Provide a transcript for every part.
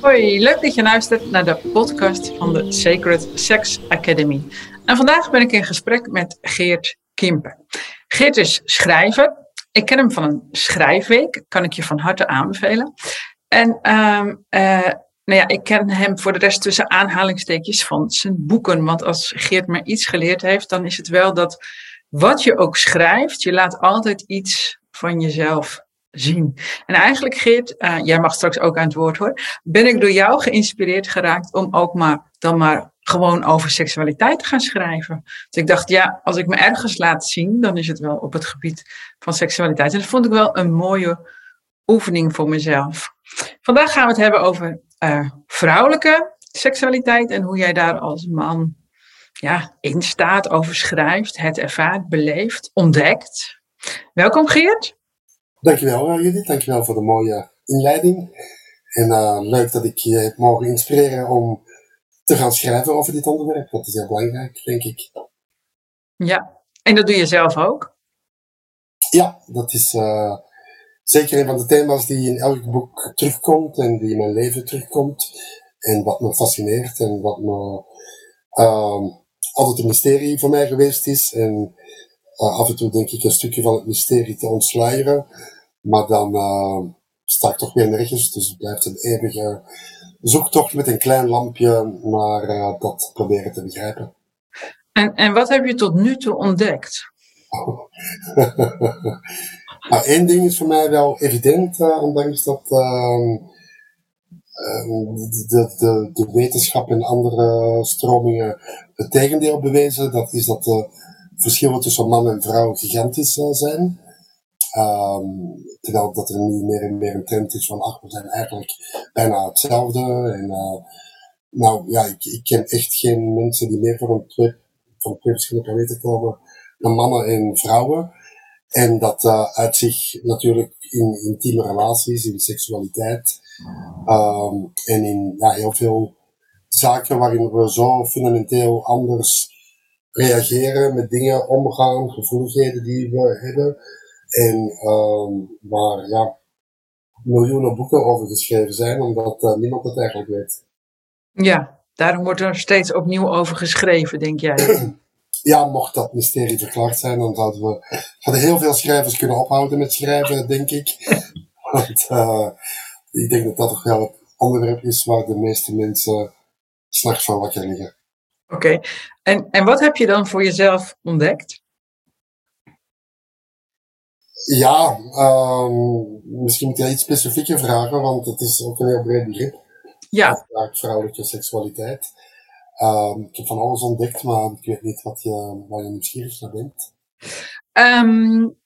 Hoi, leuk dat je luistert naar de podcast van de Sacred Sex Academy. En vandaag ben ik in gesprek met Geert Kimpen. Geert is schrijver. Ik ken hem van een schrijfweek, kan ik je van harte aanbevelen. En um, uh, nou ja, ik ken hem voor de rest tussen aanhalingstekens van zijn boeken. Want als Geert maar iets geleerd heeft, dan is het wel dat wat je ook schrijft, je laat altijd iets van jezelf zien. En eigenlijk, Geert, uh, jij mag straks ook aan het woord hoor, ben ik door jou geïnspireerd geraakt om ook maar dan maar gewoon over seksualiteit te gaan schrijven. Dus ik dacht, ja, als ik me ergens laat zien, dan is het wel op het gebied van seksualiteit. En dat vond ik wel een mooie oefening voor mezelf. Vandaag gaan we het hebben over uh, vrouwelijke seksualiteit en hoe jij daar als man ja, in staat, over schrijft, het ervaart, beleeft, ontdekt. Welkom Geert. Dankjewel uh, Judith, dankjewel voor de mooie inleiding. En uh, leuk dat ik je heb mogen inspireren om te gaan schrijven over dit onderwerp. Dat is heel belangrijk, denk ik. Ja, en dat doe je zelf ook? Ja, dat is uh, zeker een van de thema's die in elk boek terugkomt en die in mijn leven terugkomt. En wat me fascineert en wat me uh, altijd een mysterie voor mij geweest is. En af en toe denk ik een stukje van het mysterie te ontsluieren. Maar dan uh, sta ik toch weer nergens. Dus het blijft een eeuwige zoektocht met een klein lampje naar uh, dat proberen te begrijpen. En, en wat heb je tot nu toe ontdekt? nou, één ding is voor mij wel evident, uh, ondanks dat uh, de, de, de wetenschap en andere stromingen het tegendeel bewezen. Dat is dat de verschillen tussen man en vrouw gigantisch zijn. Um, terwijl dat er nu meer en meer een trend is van, ach, we zijn eigenlijk bijna hetzelfde. En, uh, nou ja, ik, ik ken echt geen mensen die meer voor een twee, van verschillende planeten komen dan mannen en vrouwen. En dat uh, uit zich natuurlijk in intieme relaties, in seksualiteit um, en in ja, heel veel zaken waarin we zo fundamenteel anders reageren, met dingen omgaan, gevoeligheden die we hebben. En um, waar ja, miljoenen boeken over geschreven zijn, omdat uh, niemand het eigenlijk weet. Ja, daarom wordt er steeds opnieuw over geschreven, denk jij? ja, mocht dat mysterie verklaard zijn, dan zouden we hadden heel veel schrijvers kunnen ophouden met schrijven, denk ik. Want uh, ik denk dat dat toch wel het onderwerp is waar de meeste mensen s'nachts van wakker liggen. Oké, en, en wat heb je dan voor jezelf ontdekt? Ja, um, misschien moet je iets specifieker vragen, want het is ook een heel breed begrip. Ja. Vrouwelijke seksualiteit. Um, ik heb van alles ontdekt, maar ik weet niet wat je, waar je nieuwsgierig naar bent. Um,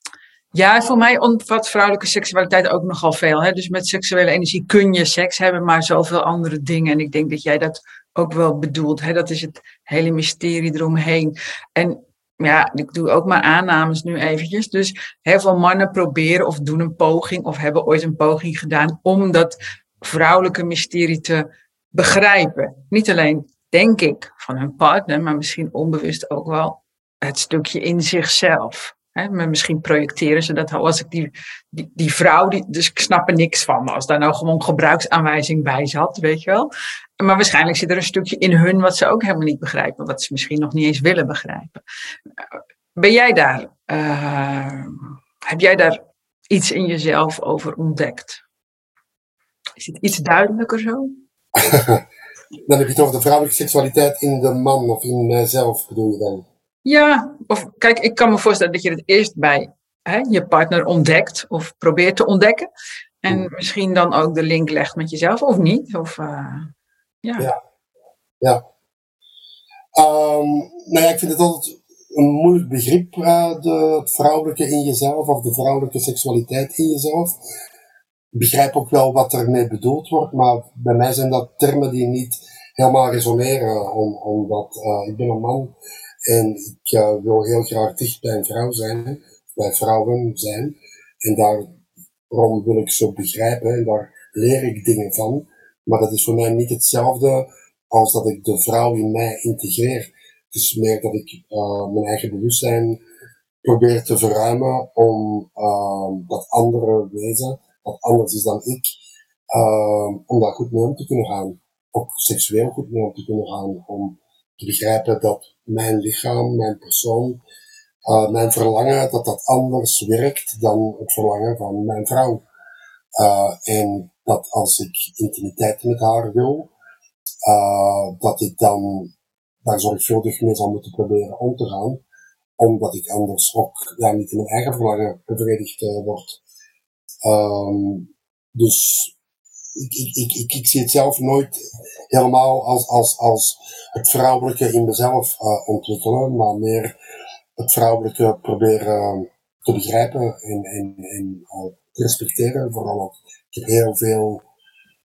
ja, voor mij omvat vrouwelijke seksualiteit ook nogal veel. Hè? Dus met seksuele energie kun je seks hebben, maar zoveel andere dingen. En ik denk dat jij dat ook wel bedoelt. Hè? Dat is het hele mysterie eromheen. En ja, ik doe ook maar aannames nu eventjes. Dus heel veel mannen proberen of doen een poging of hebben ooit een poging gedaan om dat vrouwelijke mysterie te begrijpen. Niet alleen, denk ik, van hun partner, maar misschien onbewust ook wel het stukje in zichzelf. He, misschien projecteren ze dat als ik die, die, die vrouw, die, dus ik snap er niks van. Als daar nou gewoon gebruiksaanwijzing bij zat, weet je wel. Maar waarschijnlijk zit er een stukje in hun wat ze ook helemaal niet begrijpen. Wat ze misschien nog niet eens willen begrijpen. Ben jij daar, uh, heb jij daar iets in jezelf over ontdekt? Is het iets duidelijker zo? dan heb je het over de vrouwelijke seksualiteit in de man of in mijzelf bedoel je dan? Ja, of kijk, ik kan me voorstellen dat je het eerst bij hè, je partner ontdekt of probeert te ontdekken. En hmm. misschien dan ook de link legt met jezelf of niet. Of, uh, ja. Ja. Um, nou ja, ik vind het altijd een moeilijk begrip, uh, de, het vrouwelijke in jezelf of de vrouwelijke seksualiteit in jezelf. Ik begrijp ook wel wat ermee bedoeld wordt, maar bij mij zijn dat termen die niet helemaal resoneren, om, omdat uh, ik ben een man en ik uh, wil heel graag dicht bij een vrouw zijn, bij vrouwen zijn. En daarom wil ik ze begrijpen en daar leer ik dingen van. Maar dat is voor mij niet hetzelfde als dat ik de vrouw in mij integreer. Het is meer dat ik uh, mijn eigen bewustzijn probeer te verruimen om uh, dat andere wezen, wat anders is dan ik, uh, om daar goed mee om te kunnen gaan. Ook seksueel goed mee om te kunnen gaan. Om te begrijpen dat mijn lichaam, mijn persoon, uh, mijn verlangen, dat dat anders werkt dan het verlangen van mijn vrouw. Uh, en dat als ik intimiteit met haar wil, uh, dat ik dan daar zorgvuldig mee zal moeten proberen om te gaan, omdat ik anders ook ja, niet in mijn eigen verlangen bevredigd uh, word. Um, dus ik, ik, ik, ik, zie het zelf nooit helemaal als, als, als het vrouwelijke in mezelf uh, ontwikkelen, maar meer het vrouwelijke proberen te begrijpen en, en, en te respecteren. Vooral ook, heel veel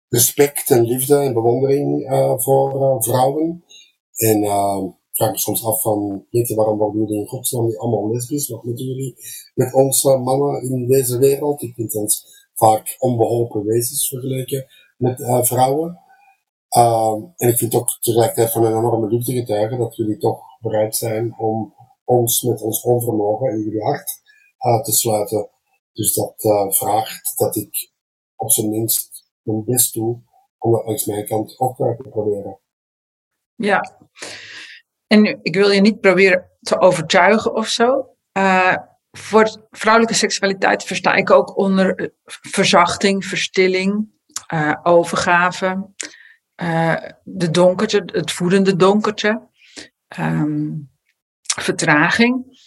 respect en liefde en bewondering uh, voor uh, vrouwen. En uh, vraag me soms af van, weet je, waarom worden jullie in godsnaam niet allemaal lesbisch? Wat moeten jullie met ons mannen in deze wereld? Ik vind ons vaak onbeholpen wezens vergeleken met vrouwen. en ik vind ook tegelijkertijd van een enorme liefde getuigen dat jullie toch bereid zijn om ons met ons onvermogen in jullie hart te sluiten. Dus dat vraagt dat ik op zijn minst mijn best doe om dat langs mijn kant ook te proberen. Ja, en ik wil je niet proberen te overtuigen of zo. Uh, voor vrouwelijke seksualiteit versta ik ook onder eh, verzachting, verstilling, uh, overgave, de donkerte, het voedende donkerte, um, vertraging.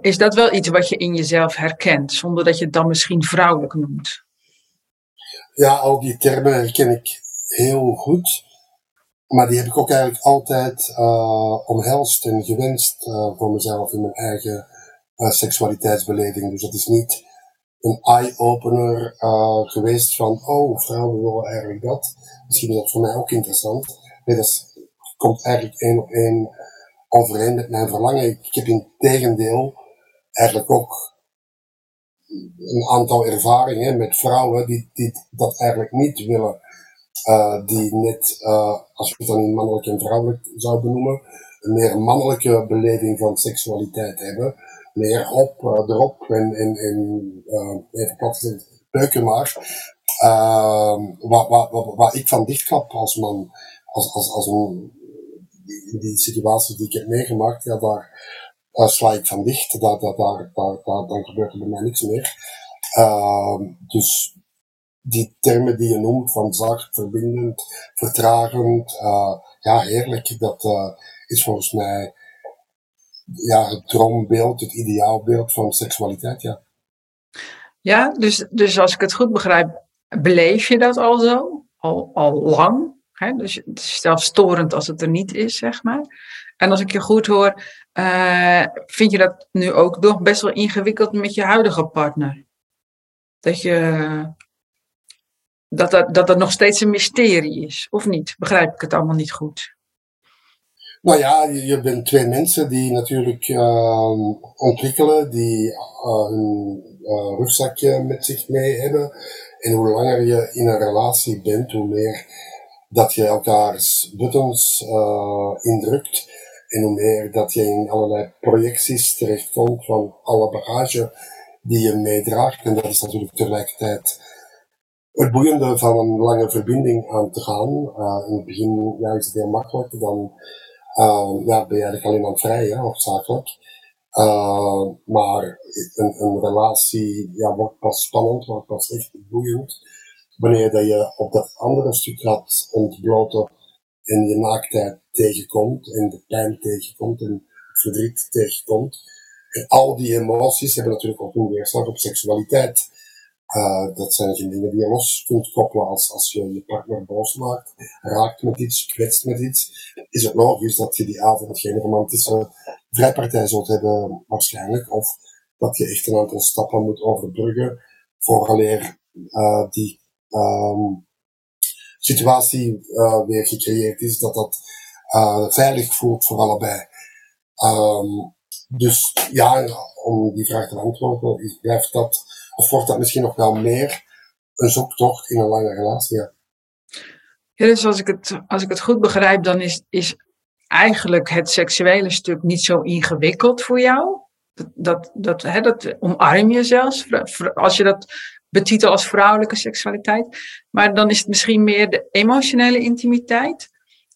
Is dat wel iets wat je in jezelf herkent, zonder dat je het dan misschien vrouwelijk noemt? Ja, al die termen herken ik heel goed. Maar die heb ik ook eigenlijk altijd uh, omhelst en gewenst uh, voor mezelf in mijn eigen uh, seksualiteitsbeleving. Dus dat is niet een eye-opener geweest van, oh, vrouwen willen eigenlijk dat. Misschien is dat voor mij ook interessant. Nee, dat komt eigenlijk één op één overeen met mijn verlangen. Ik heb in tegendeel eigenlijk ook een aantal ervaringen met vrouwen die, die dat eigenlijk niet willen. Uh, die net, uh, als je het dan in mannelijk en vrouwelijk zou benoemen, een meer mannelijke beleving van seksualiteit hebben. Meer op, uh, erop en, en, en even plat gezegd, maar. wat, wat, wat, wat ik van dichtklap als man, als, als, als een, die, die situaties die ik heb meegemaakt, ja, daar, daar sla ik van dicht, daar, daar, daar, dan gebeurt er bij mij niks meer. Uh, dus die termen die je noemt van zacht, verbindend, vertragend, uh, ja, heerlijk, dat uh, is volgens mij ja, het droombeeld, het ideaalbeeld van seksualiteit, ja. Ja, dus, dus als ik het goed begrijp, beleef je dat al zo? Al, al lang? Dus het is als het er niet is, zeg maar. En als ik je goed hoor, uh, vind je dat nu ook nog best wel ingewikkeld met je huidige partner? Dat je. Dat dat, dat dat nog steeds een mysterie is, of niet? Begrijp ik het allemaal niet goed? Nou ja, je bent twee mensen die natuurlijk uh, ontwikkelen, die uh, hun uh, rugzakje met zich mee hebben. En hoe langer je in een relatie bent, hoe meer dat je elkaars buttons indrukt. En hoe meer dat je in allerlei projecties terechtkomt van alle bagage die je meedraagt. En dat is natuurlijk tegelijkertijd het boeiende van een lange verbinding aan te gaan. Uh, in het begin ja, is het heel makkelijk, dan uh, ja, ben je eigenlijk alleen aan het vrijen, hoofdzakelijk. Uh, maar een, een relatie ja, wordt pas spannend, wordt pas echt boeiend, wanneer dat je op dat andere stuk gaat ontbloten en je naaktheid tegenkomt en de pijn tegenkomt en het verdriet tegenkomt. En al die emoties hebben natuurlijk ook een weerslag op seksualiteit. Uh, dat zijn geen dingen die je los kunt koppelen als, als je je partner boos maakt, raakt met iets, kwetst met iets. Is het logisch dat je die avond geen romantische vrijpartij zult hebben, waarschijnlijk. Of dat je echt een aantal stappen moet overbruggen vooraleer uh, die um, situatie uh, weer gecreëerd is, dat dat uh, veilig voelt voor allebei. Um, dus ja, om die vraag te beantwoorden, blijft dat, of wordt dat misschien nog wel meer een zoektocht in een lange relatie? Ja. Dus als ik het, als ik het goed begrijp, dan is, is eigenlijk het seksuele stuk niet zo ingewikkeld voor jou. Dat, dat, dat, hè, dat omarm je zelfs. Als je dat betitel als vrouwelijke seksualiteit. Maar dan is het misschien meer de emotionele intimiteit,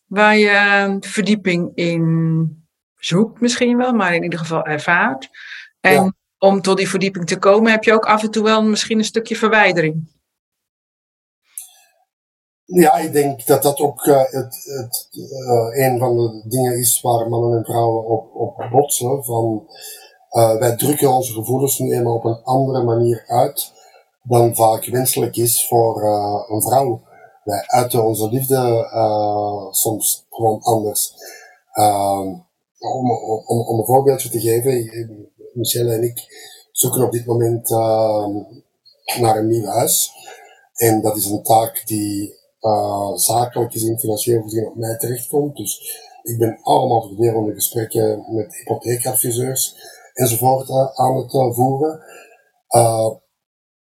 waar je verdieping in zoekt misschien wel, maar in ieder geval ervaart. En om tot die verdieping te komen heb je ook af en toe wel misschien een stukje verwijdering. Ja, ik denk dat dat ook uh, het, het, uh, een van de dingen is waar mannen en vrouwen op, op botsen. Van, uh, wij drukken onze gevoelens nu eenmaal op een andere manier uit dan vaak wenselijk is voor een vrouw. Wij uiten onze liefde soms gewoon anders. Ehm, om, om, om een voorbeeldje te geven, Michelle en ik zoeken op dit moment ehm, naar een nieuw huis. En dat is een taak die uh, zakelijk gezien, financieel gezien op mij terechtkomt. Dus ik ben allemaal vervelende gesprekken met hypotheekadviseurs enzovoort aan het voeren.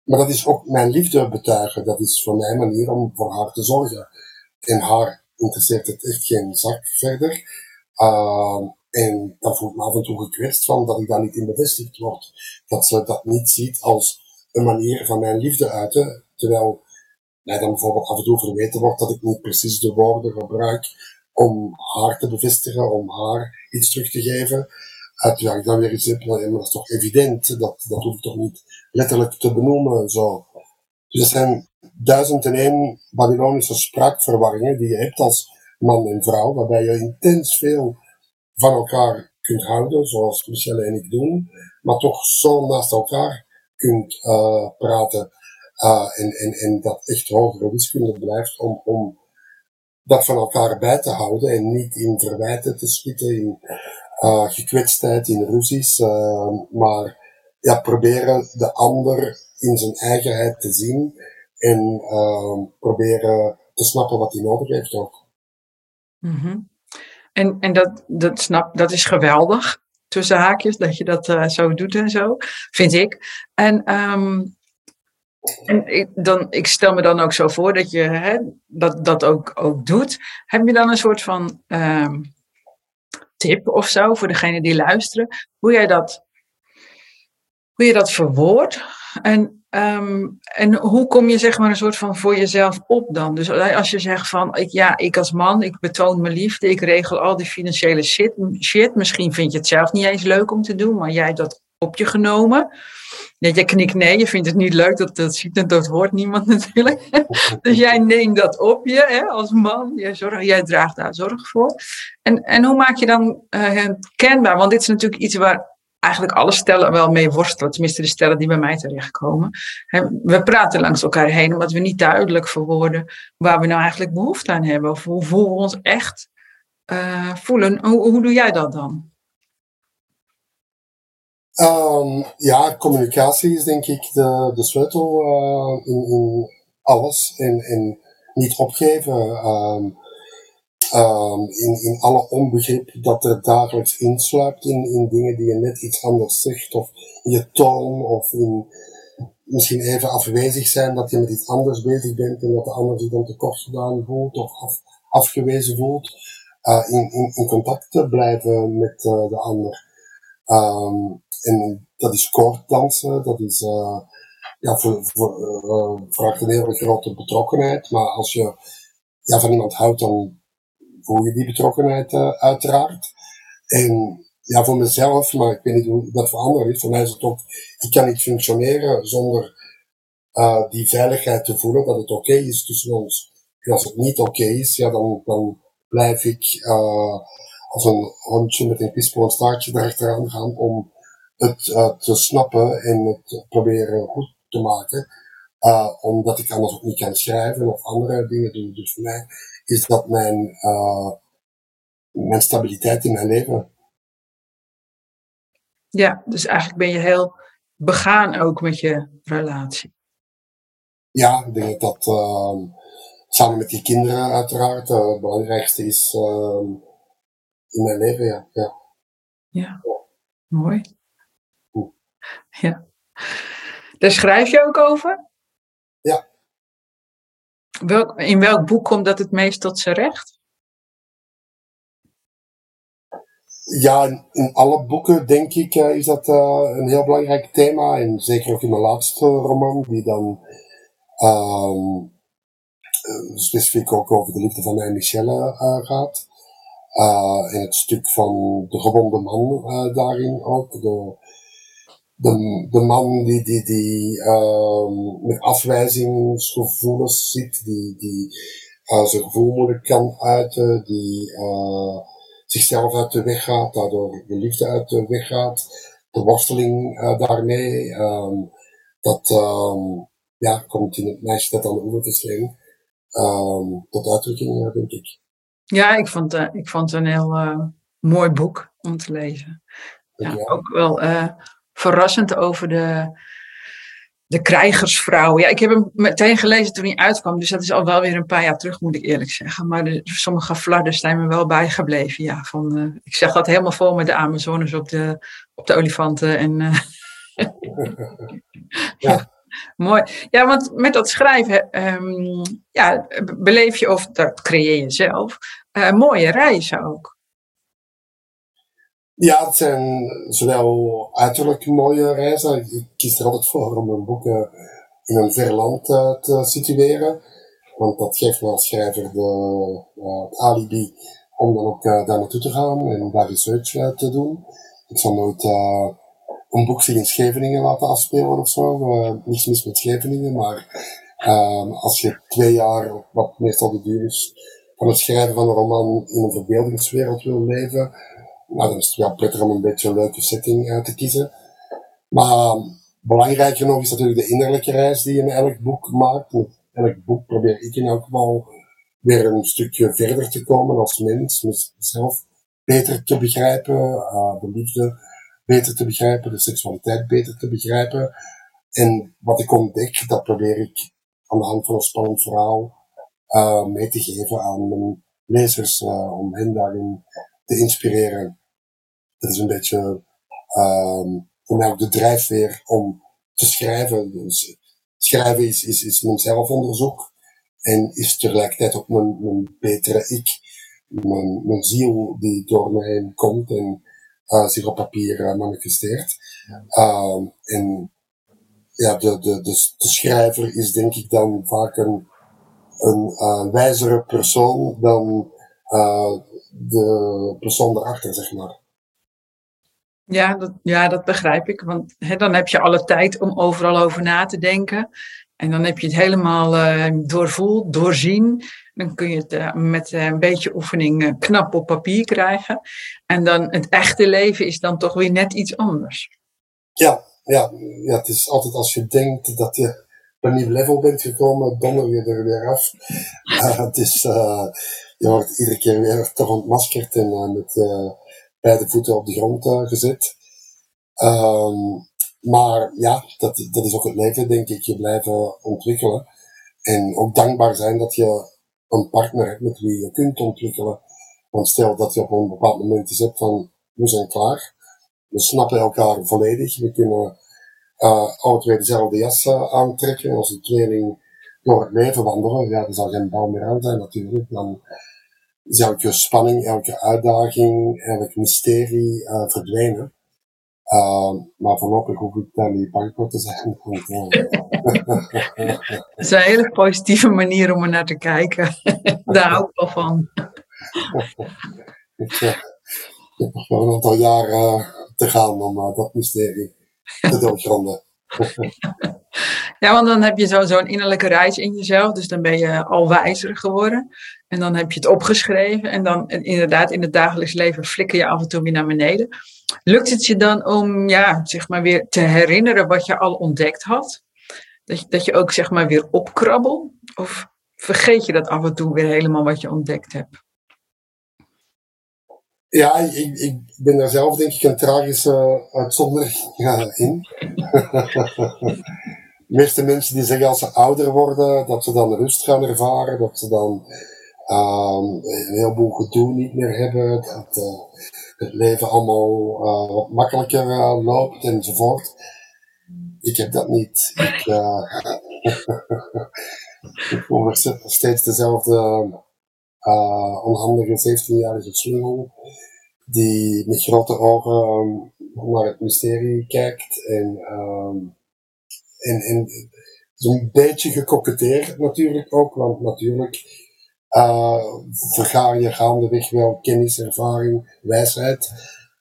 Maar dat is ook mijn liefde betuigen. Dat is voor mij een manier om voor haar te zorgen. En haar interesseert het echt geen zak verder. en dat voelt me af en toe gekwetst van dat ik daar niet in bevestigd word. Dat ze dat niet ziet als een manier van mijn liefde uiten. Terwijl mij dan bijvoorbeeld af en toe verweten wordt dat ik niet precies de woorden gebruik om haar te bevestigen, om haar iets terug te geven. Uiteraard dan weer iets simpel, maar dat is toch evident, dat, dat hoef ik toch niet letterlijk te benoemen. Zo. Dus er zijn duizend en één Babylonische spraakverwarringen die je hebt als man en vrouw, waarbij je intens veel van elkaar kunt houden, zoals Michelle en ik doen, maar toch zo naast elkaar kunt uh, praten. Uh, en, en, en dat echt hogere wiskunde blijft om, om dat van elkaar bij te houden en niet in verwijten te schieten, in uh, gekwetstheid, in ruzies, uh, maar ja, proberen de ander in zijn eigenheid te zien en proberen te snappen wat hij nodig heeft ook. Mm. En, en dat, dat, snap, dat is geweldig, tussen haakjes, dat je dat zo doet en zo, vind ik. En um, en ik, dan, ik stel me dan ook zo voor dat je hè, dat, dat ook, ook doet. Heb je dan een soort van um, tip of zo voor degene die luisteren? Hoe jij dat, hoe je dat verwoordt? En, um, en hoe kom je zeg maar een soort van voor jezelf op dan? Dus als je zegt van, ik, ja, ik als man, ik betoon mijn liefde, ik regel al die financiële shit, shit. Misschien vind je het zelf niet eens leuk om te doen, maar jij dat op je genomen. Ja, jij knikt nee, je vindt het niet leuk, dat, dat ziet en dat hoort niemand natuurlijk. dus jij neemt dat op je hè, als man, jij, zorg, jij draagt daar zorg voor. En, en hoe maak je dan uh, kenbaar? Want dit is natuurlijk iets waar eigenlijk alle stellen wel mee worstelen, tenminste de stellen die bij mij terechtkomen. We praten langs elkaar heen omdat we niet duidelijk verwoorden waar we nou eigenlijk behoefte aan hebben of hoe, we ons echt uh, voelen. Hoe doe jij dat dan? Um, ja, communicatie is denk ik de, de sleutel uh, in, alles. En, en niet opgeven. Um, um, in, in alle onbegrip dat er dagelijks insluipt in, in dingen die je net iets anders zegt. Of in je toon. Of in misschien even afwezig zijn dat je met iets anders bezig bent. En dat de ander zich dan tekort gedaan voelt. Of af, afgewezen voelt. Uh, in, in, contact te blijven met uh, de ander. En dat is koorddansen, dat is, uh, ja, voor, voor, uh, vraagt een hele grote betrokkenheid. Maar als je ja, van iemand houdt, dan voel je die betrokkenheid uh, uiteraard. En ja, voor mezelf, maar ik weet niet hoe dat voor anderen is. Voor mij is het ook, ik kan niet functioneren zonder die veiligheid te voelen, dat het oké is tussen ons. En als het niet oké is, ja, dan, dan blijf ik als een hondje met een pispo en staartje erachteraan gaan om het uh, te snappen en het proberen goed te maken. Uh, omdat ik anders ook niet kan schrijven of andere dingen doen. Dus voor mij is dat mijn, uh, mijn stabiliteit in mijn leven. Ja, dus eigenlijk ben je heel begaan ook met je relatie. Ja, ik denk dat dat samen met die kinderen uiteraard het belangrijkste is in mijn leven. Ja. ja. ja. mooi. Ja. Daar schrijf je ook over? Ja. Welk, in welk boek komt dat het meest tot zijn recht? Ja, in, alle boeken, denk ik, is dat een heel belangrijk thema. En zeker ook in mijn laatste roman, die dan ehm, specifiek ook over de liefde van Anne Michelle gaat. en het stuk van de gewonde man daarin ook. De, de, de man die, die, die uh, met afwijzingsgevoelens zit, die, die uh, zijn gevoel moeilijk kan uiten, die uh, zichzelf uit de weg gaat, daardoor de liefde uit de weg gaat, de worsteling uh, daarmee. Um, dat um, ja, komt in het meisje dat aan de oever verscheen tot uitdrukking, denk ik. Ja, ik vond, ik vond het een heel mooi boek om te lezen. Ja, ja. Ook wel verrassend over de, de krijgersvrouw. Ja, ik heb hem meteen gelezen toen hij uitkwam, dus dat is al wel weer een paar jaar terug, moet ik eerlijk zeggen. Maar de, sommige fladders zijn me wel bijgebleven. Ja, van, uh, ik zeg dat helemaal vol met de Amazones op de, op de olifanten. En, uh, ja. Mooi. Ja, want met dat schrijven um, ja, beleef je, of dat creëer je zelf, uh, mooie reizen ook. Ja, het zijn zowel uiterlijk mooie reizen. Ik kies er altijd voor om mijn boeken in een ver land uh, te situeren. Want dat geeft me als schrijver de, uh, het alibi om dan ook daar naartoe te gaan en daar research te doen. Ik zal nooit een boek zich in Scheveningen laten afspelen of zo. niets mis met Scheveningen, maar als je twee jaar, wat meestal de duur is, van het schrijven van een roman in een verbeeldingswereld wil leven, nou, dan is het wel prettig om een beetje een leuke setting uh, te kiezen. Maar belangrijker nog is natuurlijk de innerlijke reis die je in elk boek maakt. Met elk boek probeer ik in elk geval weer een stukje verder te komen als mens. Mezelf beter te begrijpen, uh, de liefde beter te begrijpen, de seksualiteit beter te begrijpen. En wat ik ontdek, dat probeer ik aan de hand van een spannend verhaal uh, mee te geven aan mijn lezers, om hen daarin te inspireren dat is een beetje um, voor mij ook de drijfveer om te schrijven. Dus schrijven is, is, is mijn zelfonderzoek en is tegelijkertijd ook mijn, mijn betere ik. Mijn, mijn ziel die door me heen komt en uh, zich op papier uh, manifesteert. Ja. Uh, en ja, de, de, de, de, schrijver is denk ik dan vaak een, een uh, wijzere persoon dan de persoon erachter, zeg maar. Ja, dat, ja, dat begrijp ik. Want dan heb je alle tijd om overal over na te denken. En dan heb je het helemaal uh, doorvoeld, doorzien. Dan kun je het uh, met uh, een beetje oefening knap op papier krijgen. En dan het echte leven is dan toch weer net iets anders. Ja, ja, ja het is altijd als je denkt dat je op een nieuw level bent gekomen, donder je er weer af. het is, je wordt iedere keer weer toch ontmaskerd en met beide voeten op de grond uh, gezet. Um, maar ja, dat, dat is ook het leven, denk ik. Je blijven ontwikkelen. En ook dankbaar zijn dat je een partner hebt met wie je kunt ontwikkelen. Want stel dat je op een bepaald moment hebt van, we zijn klaar. We snappen elkaar volledig. We kunnen uh, alle twee dezelfde jas uh, aantrekken. Als de tweeling door het leven wandelen, ja, er zal geen bal meer aan zijn natuurlijk. Dan is elke spanning, elke uitdaging, elk mysterie uh, verdwijnen. Uh, maar voorlopig hoef ik daar niet bang voor te zijn. Uh, dat is een hele positieve manier om er naar te kijken. daar hou ik wel van. ik, uh, ik heb nog wel een aantal jaren te gaan om dat mysterie te doorgronden. ja, want dan heb je zo, zo'n innerlijke reis in jezelf. Dus dan ben je al wijzer geworden. En dan heb je het opgeschreven. En dan inderdaad in het dagelijks leven flikker je af en toe weer naar beneden. Lukt het je dan om ja, zeg maar weer te herinneren wat je al ontdekt had? Dat je, dat je ook zeg maar weer opkrabbelt? Of vergeet je dat af en toe weer helemaal wat je ontdekt hebt? Ja, ik, ik ben daar zelf denk ik een tragische uitzondering in. De meeste mensen die zeggen als ze ouder worden, dat ze dan rust gaan ervaren, dat ze dan um, een heleboel gedoe niet meer hebben, dat uh, het leven allemaal uh, wat makkelijker uh, loopt enzovoort. Ik heb dat niet. Ik, ik voel steeds dezelfde onhandige 17-jarige slungel die met grote ogen naar het mysterie kijkt en, en, en zo'n beetje gekoketteerd natuurlijk ook, want natuurlijk uh, verga je gaandeweg wel kennis, ervaring, wijsheid.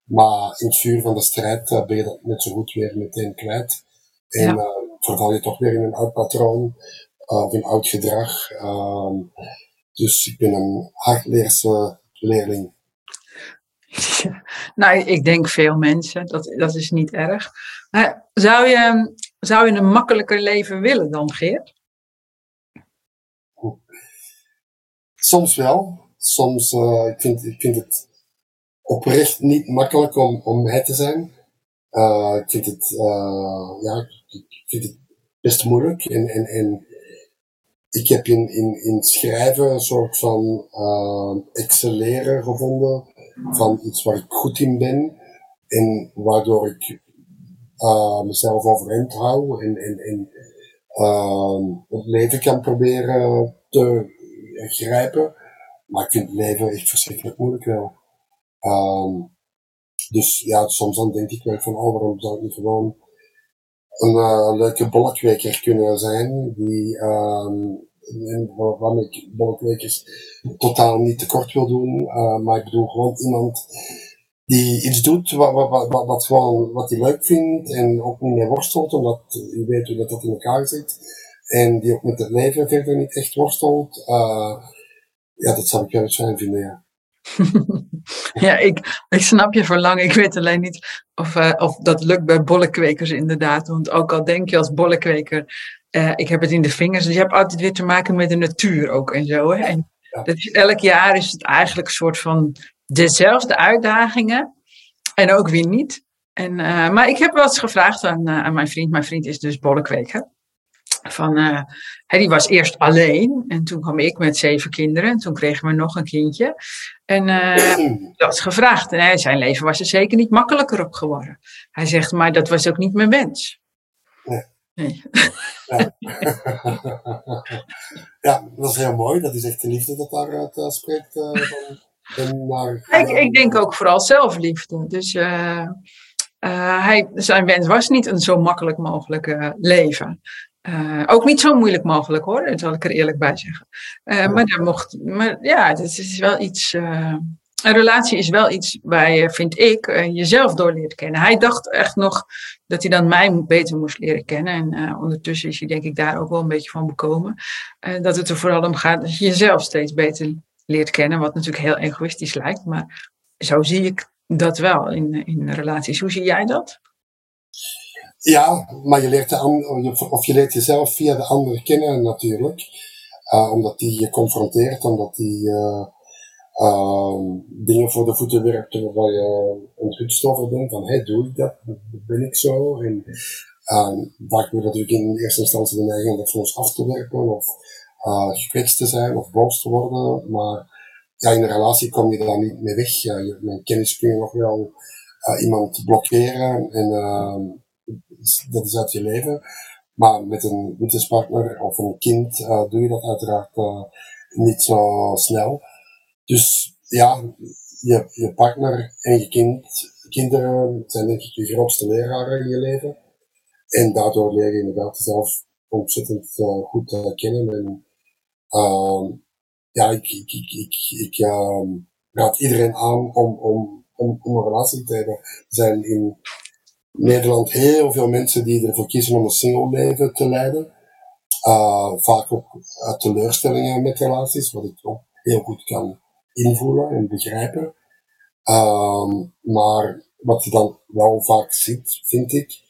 Maar in het vuur van de strijd uh, ben je dat net zo goed weer meteen kwijt. En ja. uh, verval je toch weer in een oud patroon of een oud gedrag. Uh, dus ik ben een hardleerse leerling. Ja, nou, ik denk veel mensen, dat, dat is niet erg. zou, je, zou je een makkelijker leven willen dan Geert? Soms wel. Soms, uh, ik, vind, ik vind het oprecht niet makkelijk om, om mij te zijn. Uh, ik vind het, uh, ja, ik vind het best moeilijk. En, en, en ik heb in, in, in schrijven een soort van excelleren gevonden van iets waar ik goed in ben. En waardoor ik mezelf overeind hou en, en, en het leven kan proberen te grijpen. Maar ik vind het leven echt verschrikkelijk moeilijk wel. Um, dus ja, soms dan denk ik wel van, oh, waarom zou ik niet gewoon een uh, leuke bolkweker kunnen zijn, die, um, waarmee ik bolkwekers totaal niet tekort wil doen, uh, maar ik bedoel gewoon iemand die iets doet wat, wat, wat, wat, gewoon, wat hij leuk vindt en ook niet meer worstelt, omdat je weet hoe dat, dat in elkaar zit. En die ook met het leven verder niet echt worstelt. Uh, ja, dat zou ik wel fijn vinden, ja. ja, ik, ik snap je verlangen. Ik weet alleen niet of, uh, of dat lukt bij bollekwekers inderdaad. Want ook al denk je als bollekweker, uh, ik heb het in de vingers. Dus je hebt altijd weer te maken met de natuur ook en zo. Hè? En dat is, elk jaar is het eigenlijk een soort van dezelfde uitdagingen. En ook weer niet. En, uh, maar ik heb wel eens gevraagd aan, aan mijn vriend. Mijn vriend is dus bollekweker van, uh, die was eerst alleen en toen kwam ik met zeven kinderen en toen kregen we nog een kindje. En uh, dat is gevraagd en hij, zijn leven was er zeker niet makkelijker op geworden. Hij zegt, maar dat was ook niet mijn wens. Nee. nee. Ja. ja. dat is heel mooi. Dat is echt de liefde dat daaruit uh, spreekt. Naar, ik, ik denk ook vooral zelfliefde. Dus hij, zijn wens was niet een zo makkelijk mogelijk leven. Uh, ook niet zo moeilijk mogelijk hoor, dat zal ik er eerlijk bij zeggen. Uh, maar, daar mocht, maar ja, het is wel iets. Uh, een relatie is wel iets waar je, vind ik, jezelf door leert kennen. Hij dacht echt nog dat hij dan mij beter moest leren kennen. En ondertussen is hij, denk ik, daar ook wel een beetje van bekomen. dat het er vooral om gaat dat je jezelf steeds beter leert kennen. Wat natuurlijk heel egoïstisch lijkt. Maar zo zie ik dat wel in, in relaties. Hoe zie jij dat? Ja, maar je leert, de of je leert jezelf via de ander kennen natuurlijk. Uh, omdat die je confronteert, omdat die uh, uh, dingen voor de voeten werpt waar je onthutst over bent. Van, hey, doe ik dat? Ben ik zo? En vaak wil natuurlijk in eerste instantie de neiging om dat voor ons af te werpen, of gekwetst te zijn, of boos te worden. Maar ja, in een relatie kom je daar niet mee weg. Je, met kennis kun je nog wel iemand blokkeren en dat is uit je leven. Maar met een liefdespartner of een kind uh, doe je dat uiteraard uh, niet zo snel. Dus ja, je, je partner en je kind, kinderen zijn denk ik je grootste leraren in je leven. En daardoor leer je inderdaad jezelf ontzettend uh, goed kennen. En uh, ja, ik, ik, ik, ik, ik raad iedereen aan om, om, om, om een relatie te hebben. Zijn in Nederland heel veel mensen die ervoor kiezen om een single leven te leiden. Uh, vaak ook uh, teleurstellingen met relaties, wat ik ook heel goed kan invoelen en begrijpen. Uh, maar wat je dan wel vaak ziet, vind ik,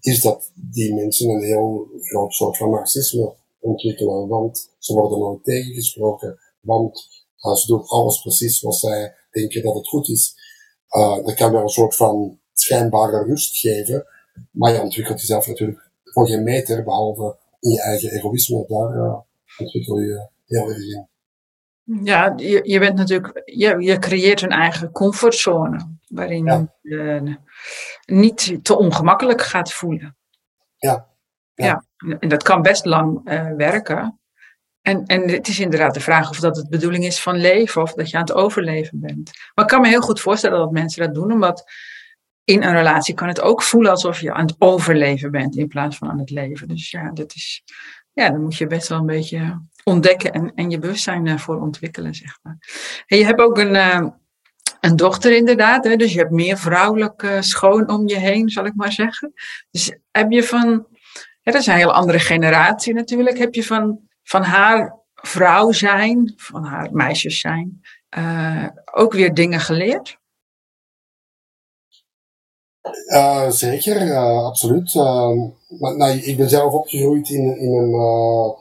is dat die mensen een heel groot soort van narcisme ontwikkelen. Want ze worden nooit tegengesproken, want uh, ze doen alles precies wat zij denken dat het goed is. Uh, dat kan wel een soort van schijnbare rust geven. Maar je ontwikkelt jezelf natuurlijk voor geen meter, behalve in je eigen egoïsme. Daar uh, ontwikkel je heel erg in. Ja, je, je bent natuurlijk, je, je creëert een eigen comfortzone, waarin je uh, niet te ongemakkelijk gaat voelen. Ja. Ja. ja. en dat kan best lang uh, werken. En, en het is inderdaad de vraag of dat het bedoeling is van leven of dat je aan het overleven bent. Maar ik kan me heel goed voorstellen dat mensen dat doen, omdat in een relatie kan het ook voelen alsof je aan het overleven bent in plaats van aan het leven. Dus ja, dat is, ja dan moet je best wel een beetje ontdekken en, en je bewustzijn eh, voor ontwikkelen, zeg maar. En je hebt ook een, uh, een dochter inderdaad, hè, dus je hebt meer vrouwelijk schoon om je heen, zal ik maar zeggen. Dus heb je van, ja, dat is een hele andere generatie natuurlijk, heb je van van haar vrouw zijn, van haar meisjes zijn, uh, ook weer dingen geleerd? Uh, zeker, uh, absoluut. Maar, nou, ik ben zelf opgegroeid in, in een.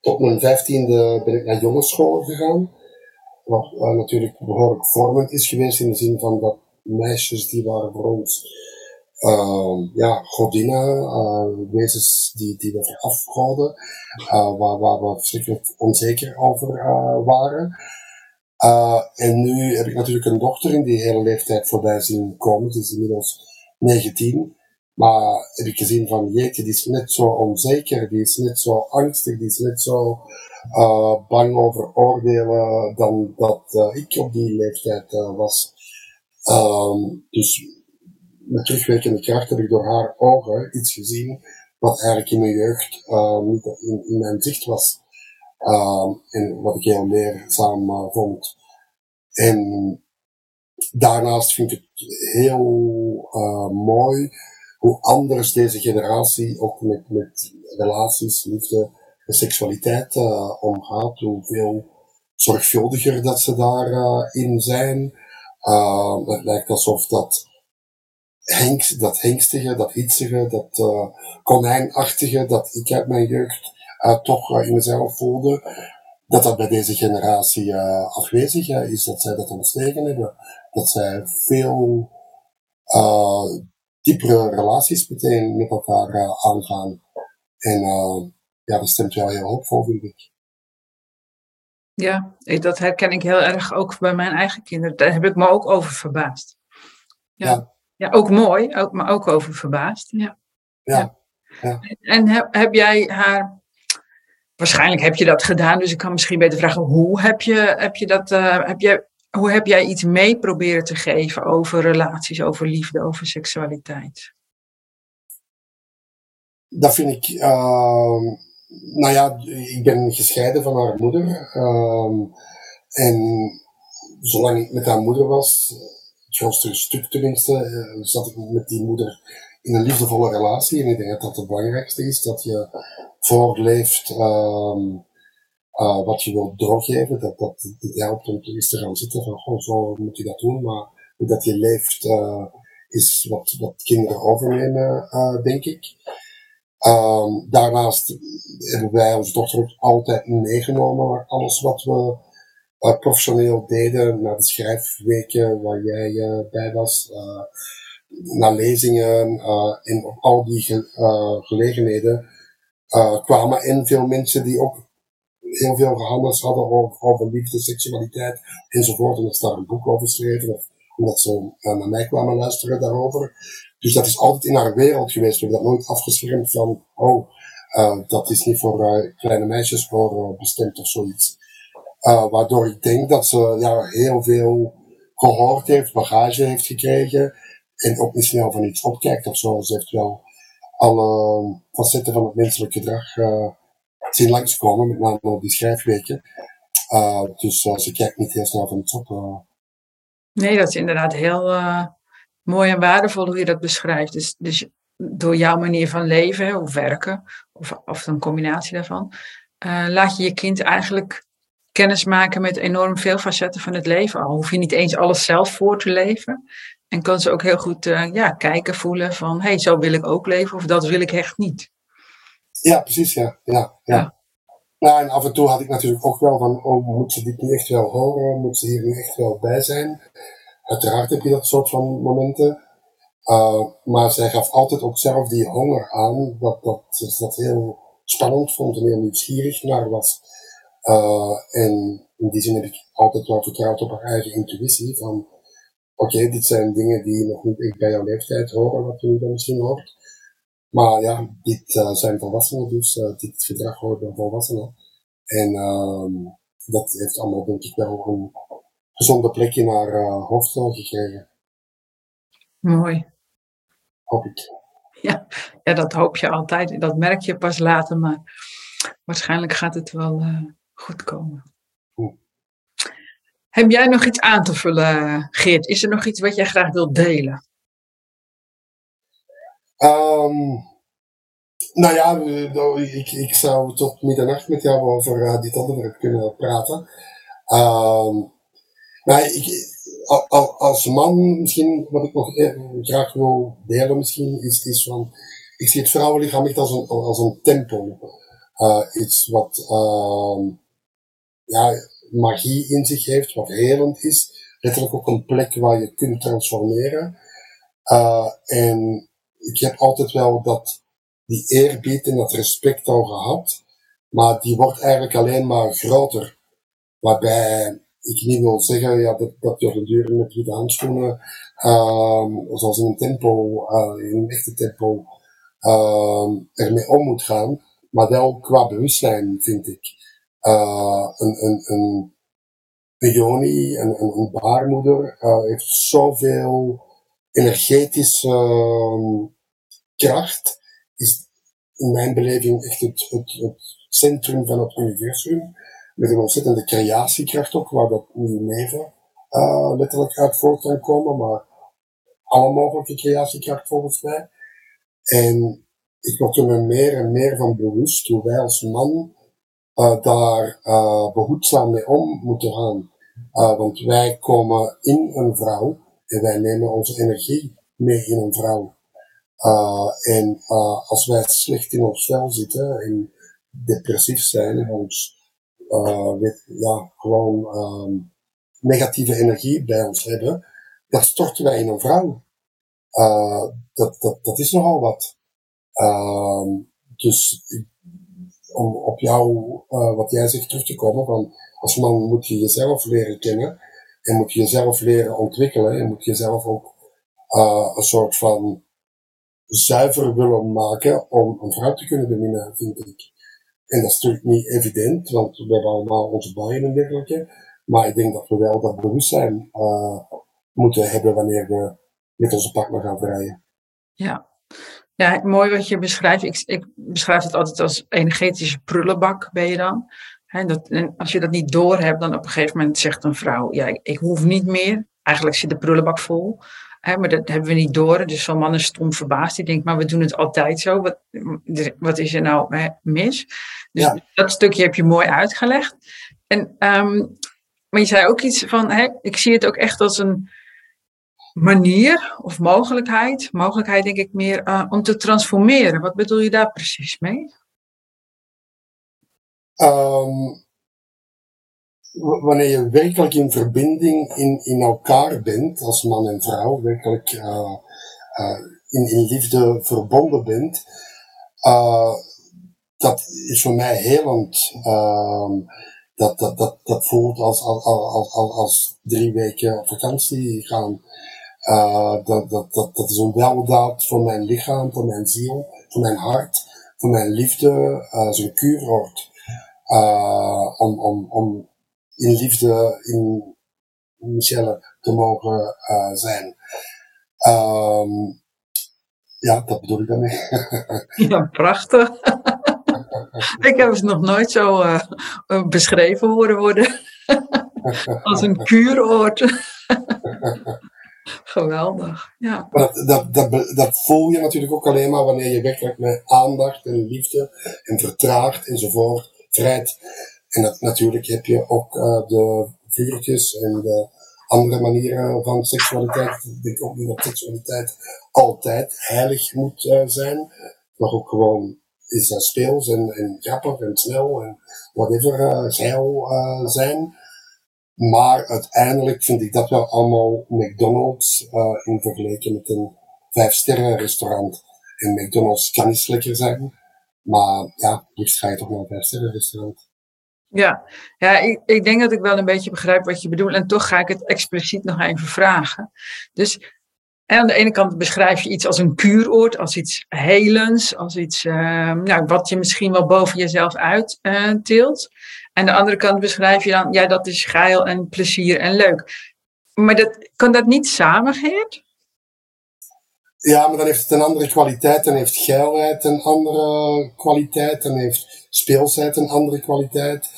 tot mijn vijftiende ben ik naar jongensschool gegaan. Wat natuurlijk behoorlijk vormend is geweest in de zin van dat meisjes die waren voor ons uh, ja, godinnen, wezens die, die we verafgoden, waar, waar we verschrikkelijk onzeker over waren. en nu heb ik natuurlijk een dochter in die hele leeftijd voorbij zien komen. Die is inmiddels 19. Maar heb ik gezien van, jeetje, die is net zo onzeker, die is net zo angstig, die is net zo bang over oordelen dan dat ik op die leeftijd was. Um, dus met terugwerkende kracht heb ik door haar ogen iets gezien wat eigenlijk in mijn jeugd niet in, in, mijn zicht was. En wat ik heel leerzaam vond. En daarnaast vind ik het heel mooi hoe anders deze generatie ook met, met relaties, liefde en seksualiteit omgaat. Hoeveel zorgvuldiger dat ze daarin zijn. het lijkt alsof dat hengst, dat hengstige, dat hitsige, dat konijnachtige, dat ik uit mijn jeugd toch in mezelf voelde, dat dat bij deze generatie afwezig is, dat zij dat ontstegen hebben, dat zij veel diepere relaties meteen met elkaar aangaan. En ja, dat stemt wel heel hoopvol, vind ik. Ja, dat herken ik heel erg ook bij mijn eigen kinderen. Daar heb ik me ook over verbaasd. ja. ja. Ja, ook mooi, ook, maar ook over verbaasd. Ja. ja. ja. En heb, heb jij haar. Waarschijnlijk heb je dat gedaan, dus ik kan misschien beter vragen: hoe heb je, heb je dat. Uh, heb jij, hoe heb jij iets mee proberen te geven over relaties, over liefde, over seksualiteit? Dat vind ik. Uh, nou ja, ik ben gescheiden van haar moeder. Uh, en zolang ik met haar moeder was, grootste stuk tenminste, uh, zat ik met die moeder in een liefdevolle relatie. En ik denk dat dat het belangrijkste is, dat je voorleeft uh, uh, wat je wilt doorgeven. Dat, dat dit helpt om eens te gaan zitten van, goh, zo moet je dat doen. Maar hoe dat je leeft, uh, is wat, wat kinderen overnemen, denk ik. Um, daarnaast hebben wij onze dochter ook altijd meegenomen, alles wat we professioneel deden, naar de schrijfweken waar jij bij was, naar lezingen en op al die ge gelegenheden kwamen in veel mensen die ook heel veel gehandeld hadden over, over liefde, seksualiteit enzovoort. En er staat een boek over geschreven, of omdat ze naar mij kwamen luisteren daarover. Dus dat is altijd in haar wereld geweest. We hebben dat nooit afgeschermd van, oh, dat is niet voor kleine meisjes voor bestemd of zoiets. Waardoor ik denk dat ze ja, heel veel gehoord heeft, bagage heeft gekregen. En ook niet snel van iets opkijkt of zo. Ze heeft wel alle facetten van het menselijk gedrag zien langskomen, met name op die schrijfweken. Uh, dus ze kijkt niet heel snel van iets op. Nee, dat is inderdaad heel mooi en waardevol hoe je dat beschrijft. Dus, dus door jouw manier van leven of werken, of, of een combinatie daarvan, laat je je kind eigenlijk kennis maken met enorm veel facetten van het leven. Al hoef je niet eens alles zelf voor te leven. En kan ze ook heel goed ja, kijken, voelen van, hé, hey, zo wil ik ook leven of dat wil ik echt niet. Ja, precies, ja. ja, ja. ja. en af en toe had ik natuurlijk ook wel van, oh, moet ze dit nu echt wel horen? Moet ze hier nu echt wel bij zijn? Uiteraard heb je dat soort van momenten. Uh, maar zij gaf altijd ook zelf die honger aan, dat, dat ze dat heel spannend vond en heel nieuwsgierig naar was. Uh, en in die zin heb ik altijd wel vertrouwd op haar eigen intuïtie. Van oké, dit zijn dingen die nog niet echt bij jouw leeftijd horen, wat je nu dan misschien hoort. Maar ja, dit uh, zijn volwassenen, dus uh, dit gedrag hoort bij volwassenen. En ehm, dat heeft allemaal, denk ik, wel een gezonde plek in haar uh, hoofd gekregen. Mooi. Hoop ik. Ja, ja, dat hoop je altijd. Dat merk je pas later, maar waarschijnlijk gaat het wel goed komen. Heb jij nog iets aan te vullen, Geert? Is er nog iets wat jij graag wilt delen? Um, nou ja, ik, ik zou tot middernacht met jou over uh, dit onderwerp kunnen praten. Um, nou, ik, als man, misschien wat ik nog eh, graag wil delen, misschien, is, is van, ik zie het vrouwenlichaam echt als een, als tempel. Uh, iets wat uh, ja, magie in zich heeft, wat helend is. Letterlijk ook een plek waar je kunt transformeren. En ik heb altijd wel dat, die eerbied en dat respect al gehad. Maar die wordt eigenlijk alleen maar groter. Waarbij ik niet wil zeggen ja, dat, dat je duur met witte handschoenen, uh, zoals in een tempo, uh, in een echte tempo, uh, ermee om moet gaan. Maar wel qua bewustzijn, vind ik. Uh, een, een, een peony, een, een, een baarmoeder, uh, heeft zoveel energetische uh, kracht. Is in mijn beleving echt het, centrum van het universum met een ontzettende creatiekracht ook, waar dat niet neven uh, letterlijk uit voort kan komen, maar alle mogelijke creatiekracht volgens mij. En ik word er me meer en meer van bewust hoe wij als man uh, daar uh, behoedzaam mee om moeten gaan. Want wij komen in een vrouw en wij nemen onze energie mee in een vrouw. En als wij slecht in ons vel zitten en depressief zijn en ons uh, met, ja, gewoon um, negatieve energie bij ons hebben, dat storten wij in een vrouw. Dat, dat, dat is nogal wat. Uh, dus om op jou, wat jij zegt, terug te komen, van als man moet je jezelf leren kennen en moet je jezelf leren ontwikkelen en moet je jezelf ook uh, een soort van zuiver willen maken om een vrouw te kunnen beminnen, vind ik. En dat is natuurlijk niet evident, want we hebben allemaal onze bijen en dergelijke. Maar ik denk dat we wel dat bewustzijn uh, moeten hebben wanneer we met onze partner gaan vrijen. Ja. ja, mooi wat je beschrijft. Ik, ik beschrijf het altijd als energetische prullenbak ben je dan. Dat, en als je dat niet doorhebt, dan op een gegeven moment zegt een vrouw, ja, ik, ik hoef niet meer. Eigenlijk zit de prullenbak vol. Hè, maar dat hebben we niet door. Dus zo'n man is stom verbaasd. Die denkt, maar we doen het altijd zo. Wat, wat is er nou hè, mis? Dus dat stukje heb je mooi uitgelegd. En, um, maar je zei ook iets van, hè, ik zie het ook echt als een manier of mogelijkheid. Mogelijkheid denk ik meer uh, om te transformeren. Wat bedoel je daar precies mee? Um, wanneer je werkelijk in verbinding in, in elkaar bent, als man en vrouw, werkelijk uh, uh, in, in liefde verbonden bent, uh, dat is voor mij helend. Ehm, dat, dat, dat, dat voelt als, als, als, als, drie weken op vakantie gaan. dat, dat, dat, dat is een weldaad voor mijn lichaam, voor mijn ziel, voor mijn hart, voor mijn liefde. Uh, een kuuroord. om, om, om in liefde in Michelle te mogen uh, zijn. Um, ja, dat bedoel ik daarmee. ja, prachtig. ik heb het nog nooit zo uh, beschreven horen worden. Als een kuuroord. Geweldig, ja. dat, dat, dat, dat voel je natuurlijk ook alleen maar wanneer je werkelijk met aandacht en liefde en vertraagd enzovoort vrijt en dat, natuurlijk heb je ook uh, de vuurtjes en de andere manieren van seksualiteit. Ik denk ook niet dat seksualiteit altijd heilig moet uh, zijn, maar ook gewoon is uh, speels en, en grappig en snel en whatever uh, geil zijn. Maar uiteindelijk vind ik dat wel allemaal McDonald's in vergelijking met een vijf sterren restaurant. En McDonald's kan niet lekker zijn, maar ja, liefst ga je toch naar een vijf sterren restaurant. Ja, ja ik, ik denk dat ik wel een beetje begrijp wat je bedoelt. En toch ga ik het expliciet nog even vragen. Dus aan de ene kant beschrijf je iets als een kuuroord, als iets helends, als iets nou, wat je misschien wel boven jezelf uit tilt. En aan de andere kant beschrijf je dan, ja, dat is geil en plezier en leuk. Maar dat, kan dat niet samen, Geert? Ja, maar dan heeft het een andere kwaliteit. Dan heeft geilheid een andere kwaliteit. Dan heeft speelsheid een andere kwaliteit.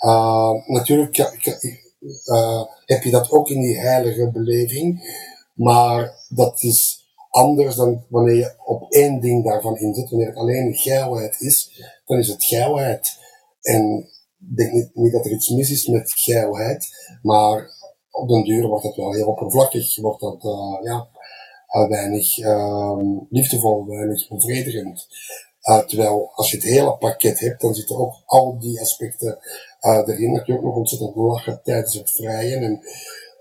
Uh, natuurlijk uh, heb je dat ook in die heilige beleving. Maar dat is anders dan wanneer je op één ding daarvan inzet. Wanneer het alleen geilheid is, dan is het geilheid. En ik denk niet, dat er iets mis is met geilheid, maar op den duur wordt dat wel heel oppervlakkig, wordt dat uh, ja, weinig uh, liefdevol, weinig bevredigend. Uh, terwijl als je het hele pakket hebt, dan zitten ook al die aspecten erin. Dat je ook nog ontzettend lachen tijdens het vrijen en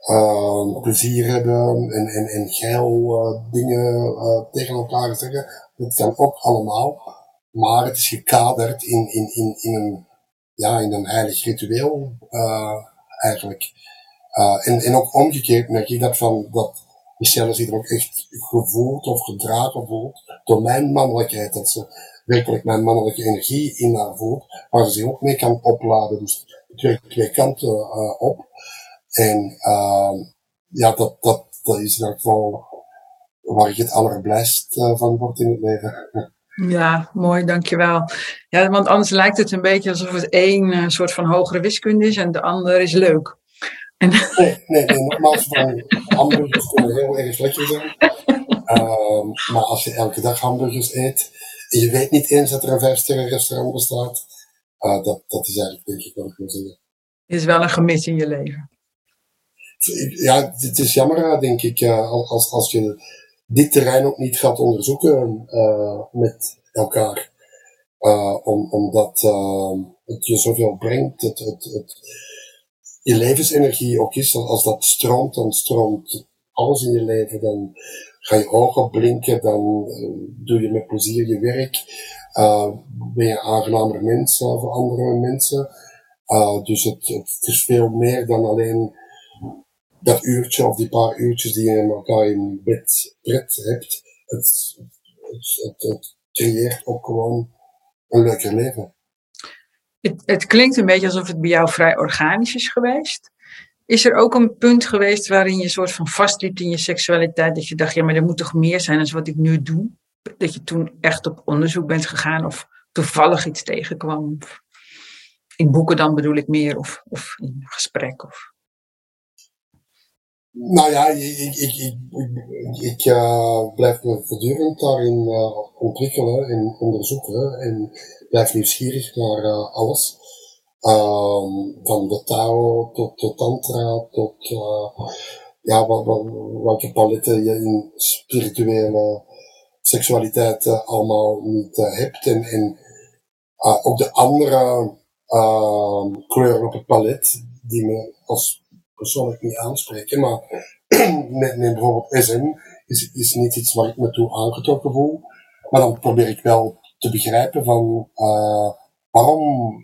ehm, plezier hebben en, en, en geil dingen tegen elkaar zeggen. Dat kan ook allemaal. Maar het is gekaderd in, in, in, in een ja, in een heilig ritueel eigenlijk. En, en ook omgekeerd merk ik dat van dat Michelle zich er ook echt gevoeld of gedragen voelt door mijn mannelijkheid. Dat ze werkelijk mijn mannelijke energie in haar voelt, waar ze zich ook mee kan opladen. Dus twee, twee kanten uh, op. En ja, dat, dat, dat is in elk geval waar ik het allerblijst van word in het leven. Ja, mooi, dankjewel. Ja, want anders lijkt het een beetje alsof het één uh, soort van hogere wiskunde is en de ander is leuk. En... Nee, nee, nee, nogmaals, van hamburgers kunnen heel erg lekker zijn. Uh, maar als je elke dag hamburgers eet en je weet niet eens dat er een vijfsterren restaurant bestaat, uh, dat, dat is eigenlijk denk ik wat ik wil zeggen. Is wel een gemis in je leven. Ja, het is jammer, denk ik, als, als je dit terrein ook niet gaat onderzoeken uh, met elkaar. Om, omdat uh, het je zoveel brengt, het, het, het, je levensenergie ook is. Als dat stroomt, dan stroomt alles in je leven. Dan ga je ogen blinken, dan doe je met plezier je werk. ben je aangenamer mens voor andere mensen. dus het, het is veel meer dan alleen dat uurtje of die paar uurtjes die je met elkaar in bed pret hebt, het, het, het, creëert ook gewoon een leuker leven. Het, het klinkt een beetje alsof het bij jou vrij organisch is geweest. Is er ook een punt geweest waarin je soort van vastliep in je seksualiteit, dat je dacht, ja, maar er moet toch meer zijn dan wat ik nu doe? Dat je toen echt op onderzoek bent gegaan of toevallig iets tegenkwam? In boeken dan bedoel ik meer, of, of in gesprek? Of... Nou ja, ik, ik, ik, ik uh, blijf me voortdurend daarin uh, ontwikkelen en onderzoeken en blijf nieuwsgierig naar uh, alles. Um, van de Tao tot de Tantra tot ja, wat, wat, welke paletten je in spirituele seksualiteit allemaal niet hebt. En, en ook de andere ehm, kleuren op het palet die me als persoonlijk niet aanspreken, maar met bijvoorbeeld SM is, is niet iets waar ik me toe aangetrokken voel. Maar dan probeer ik wel te begrijpen van uh, waarom,